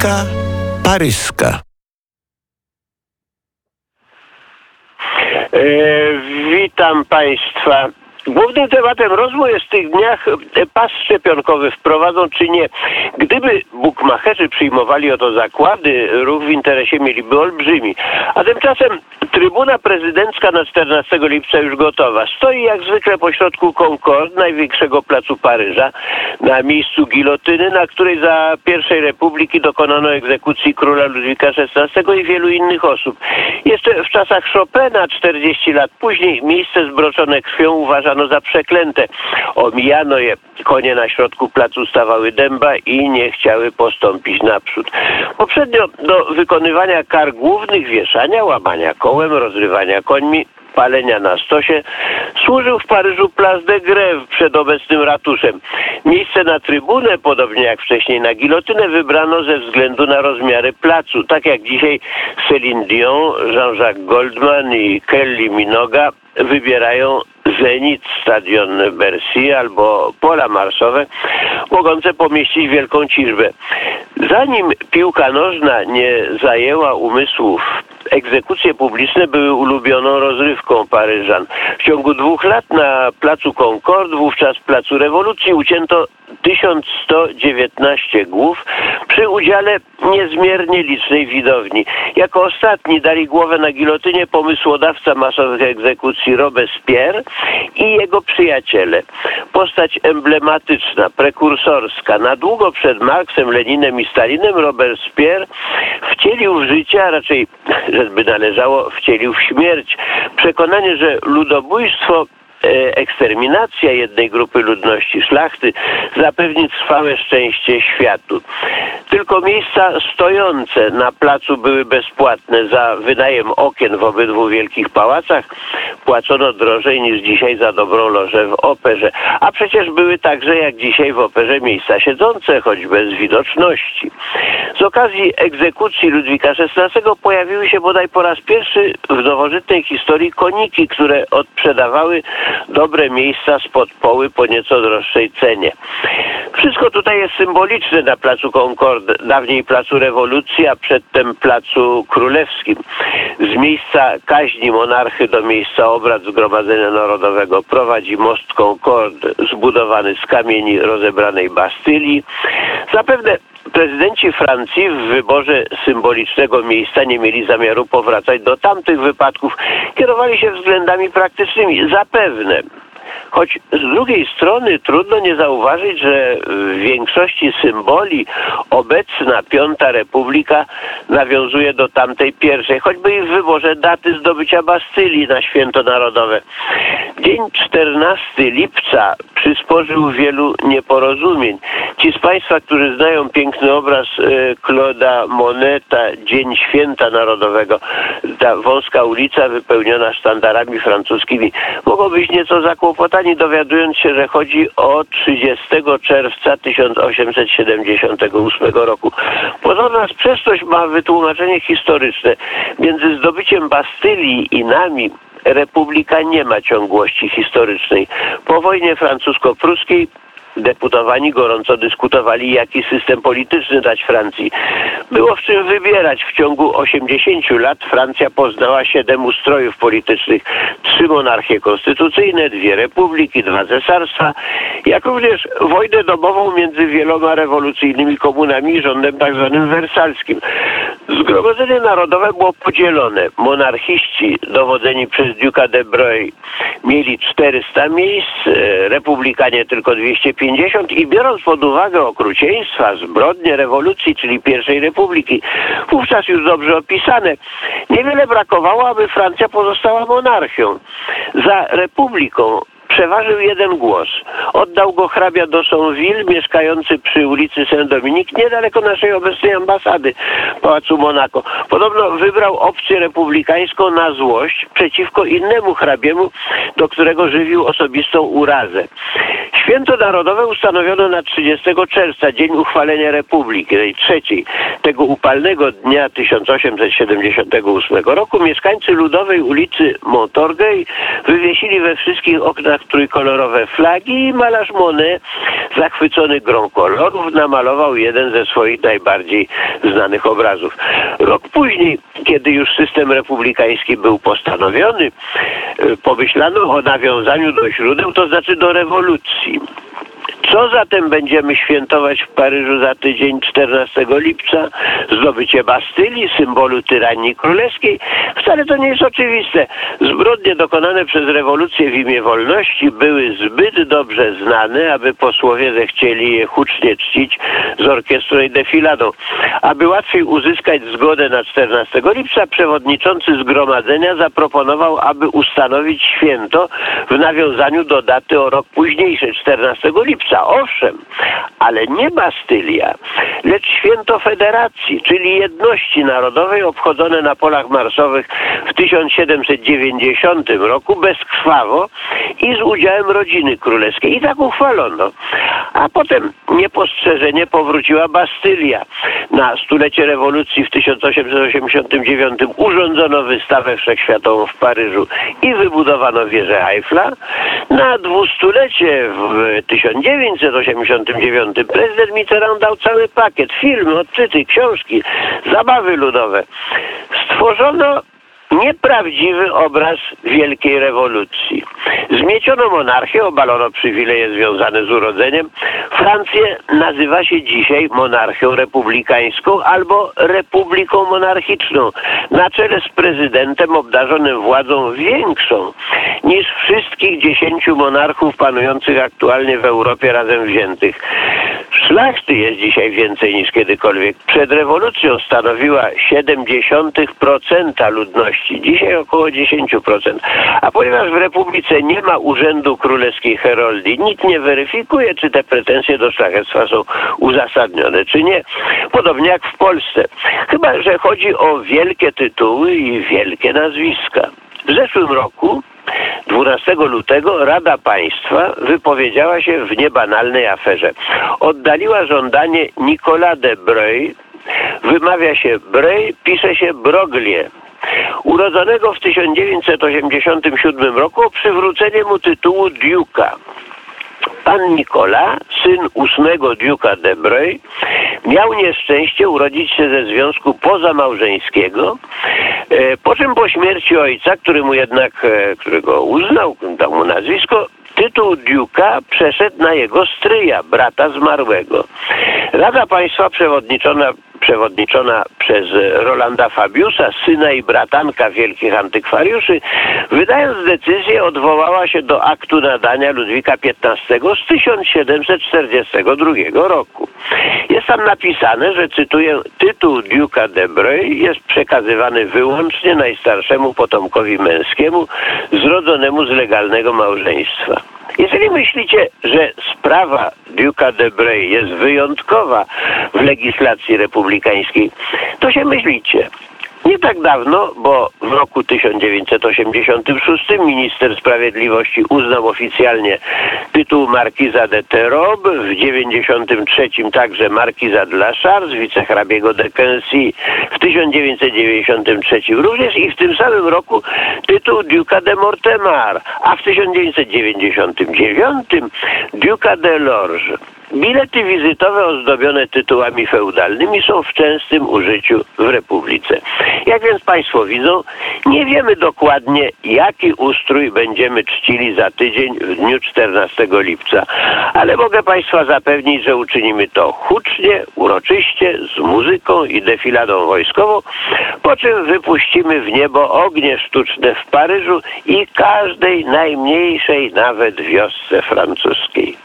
Kronika paryska. E, witam Państwa. Głównym tematem rozmów w tych dniach e, pas szczepionkowy wprowadzą czy nie. Gdyby bukmacherzy przyjmowali o to zakłady, ruch w interesie mieliby olbrzymi. A tymczasem Trybuna prezydencka na 14 lipca już gotowa. Stoi jak zwykle pośrodku Concorde, największego placu Paryża, na miejscu gilotyny, na której za pierwszej republiki dokonano egzekucji króla Ludwika XVI i wielu innych osób. Jeszcze w czasach Chopina, 40 lat później, miejsce zbroczone krwią uważano za przeklęte. Omijano je. Konie na środku placu stawały dęba i nie chciały postąpić naprzód. Poprzednio do wykonywania kar głównych wieszania, łamania kołem, rozrywania końmi, palenia na stosie, służył w Paryżu Place de Grève przed obecnym ratuszem. Miejsce na trybunę, podobnie jak wcześniej na gilotynę, wybrano ze względu na rozmiary placu. Tak jak dzisiaj Céline Dion, Jean-Jacques Goldman i Kelly Minoga wybierają Zenit, stadion Bercy albo pola marsowe, mogące pomieścić wielką ciżbę. Zanim piłka nożna nie zajęła umysłów, egzekucje publiczne były ulubioną rozrywką Paryżan. W ciągu dwóch lat na placu Concorde, wówczas placu rewolucji, ucięto 1119 głów przy udziale niezmiernie licznej widowni. Jako ostatni dali głowę na gilotynie pomysłodawca masowych egzekucji Robespierre i jego przyjaciele. Postać emblematyczna, prekursorska. Na długo przed Marksem, Leninem i Stalinem Robespierre wcielił w życie, a raczej, żeby należało, wcielił w śmierć. Przekonanie, że ludobójstwo eksterminacja jednej grupy ludności szlachty zapewni trwałe szczęście światu. Tylko miejsca stojące na placu były bezpłatne. Za wynajem okien w obydwu wielkich pałacach płacono drożej niż dzisiaj za dobrą lożę w operze. A przecież były także jak dzisiaj w operze miejsca siedzące, choć bez widoczności. Z okazji egzekucji Ludwika XVI pojawiły się bodaj po raz pierwszy w nowożytnej historii koniki, które odprzedawały dobre miejsca spod poły po nieco droższej cenie. Wszystko tutaj jest symboliczne na placu Concorde, dawniej placu rewolucji, a przedtem placu królewskim. Z miejsca kaźni monarchy do miejsca obrad Zgromadzenia Narodowego prowadzi most Concorde zbudowany z kamieni rozebranej Bastylii. Zapewne Prezydenci Francji w wyborze symbolicznego miejsca nie mieli zamiaru powracać do tamtych wypadków. Kierowali się względami praktycznymi. Zapewne Choć z drugiej strony trudno nie zauważyć, że w większości symboli obecna Piąta Republika nawiązuje do tamtej pierwszej, choćby i w wyborze daty zdobycia Bastylii na święto narodowe. Dzień 14 lipca przysporzył wielu nieporozumień. Ci z Państwa, którzy znają piękny obraz e, Claude'a Moneta, Dzień Święta Narodowego, ta wąska ulica wypełniona sztandarami francuskimi, mogą być nieco zakłopotani, dowiadując się, że chodzi o 30 czerwca 1878 roku. Pozorna sprzeczność ma wytłumaczenie historyczne. Między zdobyciem Bastylii i nami Republika nie ma ciągłości historycznej. Po wojnie francusko-pruskiej deputowani gorąco dyskutowali, jaki system polityczny dać Francji. Było w czym wybierać. W ciągu 80 lat Francja poznała siedem ustrojów politycznych. Trzy monarchie konstytucyjne, dwie republiki, dwa cesarstwa, jak również wojnę domową między wieloma rewolucyjnymi komunami i rządem tak zwanym wersalskim. Zgromadzenie Narodowe było podzielone. Monarchiści dowodzeni przez Duca de Broglie mieli 400 miejsc, e, republikanie tylko 250 i biorąc pod uwagę okrucieństwa, zbrodnie rewolucji, czyli pierwszej republiki, wówczas już dobrze opisane, niewiele brakowało, aby Francja pozostała monarchią. Za republiką przeważył jeden głos. Oddał go hrabia Dosonville, mieszkający przy ulicy Saint-Dominique, niedaleko naszej obecnej ambasady Pałacu Monaco. Podobno wybrał opcję republikańską na złość przeciwko innemu hrabiemu, do którego żywił osobistą urazę. Święto Narodowe ustanowiono na 30 czerwca, dzień uchwalenia Republiki, tej trzeciej. Tego upalnego dnia 1878 roku mieszkańcy Ludowej ulicy Montorgej wywiesili we wszystkich oknach trójkolorowe flagi i malarz Monet, zachwycony grą kolorów, namalował jeden ze swoich najbardziej znanych obrazów. Rok później, kiedy już system republikański był postanowiony, y, pomyślano o nawiązaniu do źródeł, to znaczy do rewolucji. team. Co zatem będziemy świętować w Paryżu za tydzień 14 lipca? Zdobycie Bastylii, symbolu tyranii królewskiej? Wcale to nie jest oczywiste. Zbrodnie dokonane przez rewolucję w imię wolności były zbyt dobrze znane, aby posłowie zechcieli je hucznie czcić z orkiestrą i defiladą. Aby łatwiej uzyskać zgodę na 14 lipca, przewodniczący zgromadzenia zaproponował, aby ustanowić święto w nawiązaniu do daty o rok późniejszy, 14 lipca owszem, ale nie Bastylia, lecz święto Federacji, czyli jedności narodowej obchodzone na polach marsowych w 1790 roku bezkrwawo i z udziałem rodziny królewskiej. I tak uchwalono. A potem niepostrzeżenie powróciła Bastylia. Na stulecie rewolucji w 1889 urządzono wystawę wszechświatową w Paryżu i wybudowano wieżę Eiffla. Na dwustulecie w 1989 prezydent Mitterrand dał cały pakiet, filmy, odczyty, książki, zabawy ludowe. Stworzono nieprawdziwy obraz wielkiej rewolucji. Zmieciono monarchię, obalono przywileje związane z urodzeniem. Francję nazywa się dzisiaj monarchią republikańską albo republiką monarchiczną, na czele z prezydentem obdarzonym władzą większą niż wszystkich dziesięciu monarchów panujących aktualnie w Europie razem wziętych. Szlachty jest dzisiaj więcej niż kiedykolwiek. Przed rewolucją stanowiła 0,7% ludności, dzisiaj około 10%. A ponieważ w Republice nie ma urzędu królewskiej heroldii, nikt nie weryfikuje, czy te pretensje do szlachectwa są uzasadnione, czy nie. Podobnie jak w Polsce. Chyba, że chodzi o wielkie tytuły i wielkie nazwiska. W zeszłym roku 12 lutego Rada Państwa wypowiedziała się w niebanalnej aferze. Oddaliła żądanie Nicolas de Breuil, wymawia się Breuil, pisze się Broglie, urodzonego w 1987 roku o przywrócenie mu tytułu Duke'a. Pan Nikola, syn ósmego Duke'a de Breuil, miał nieszczęście urodzić się ze związku pozamałżeńskiego, po czym po śmierci ojca, który mu jednak, e, którego uznał, dał mu nazwisko, tytuł Duke'a przeszedł na jego stryja, brata zmarłego. Rada Państwa przewodniczona przewodniczona przez Rolanda Fabiusa, syna i bratanka wielkich antykwariuszy, wydając decyzję odwołała się do aktu nadania Ludwika XV z 1742 roku. Jest tam napisane, że cytuję, tytuł Duke'a de Breuil jest przekazywany wyłącznie najstarszemu potomkowi męskiemu zrodzonemu z legalnego małżeństwa. Jeżeli myślicie, że sprawa Duke'a de Breuil jest wyjątkowa w legislacji republikańskiej, to się myślicie. Nie tak dawno, bo w roku 1986 minister sprawiedliwości uznał oficjalnie tytuł markiza de Terob, w 1993 także markiza de la Charge, wicehrabiego de Quincy, w 1993 również i w tym samym roku tytuł Duca de Mortemar, a w 1999 Duca de Lorge. Bilety wizytowe ozdobione tytułami feudalnymi są w częstym użyciu w Republice. Jak więc Państwo widzą, nie wiemy dokładnie, jaki ustrój będziemy czcili za tydzień w dniu 14 lipca, ale mogę Państwa zapewnić, że uczynimy to hucznie, uroczyście, z muzyką i defiladą wojskową, po czym wypuścimy w niebo ognie sztuczne w Paryżu i każdej najmniejszej nawet wiosce francuskiej.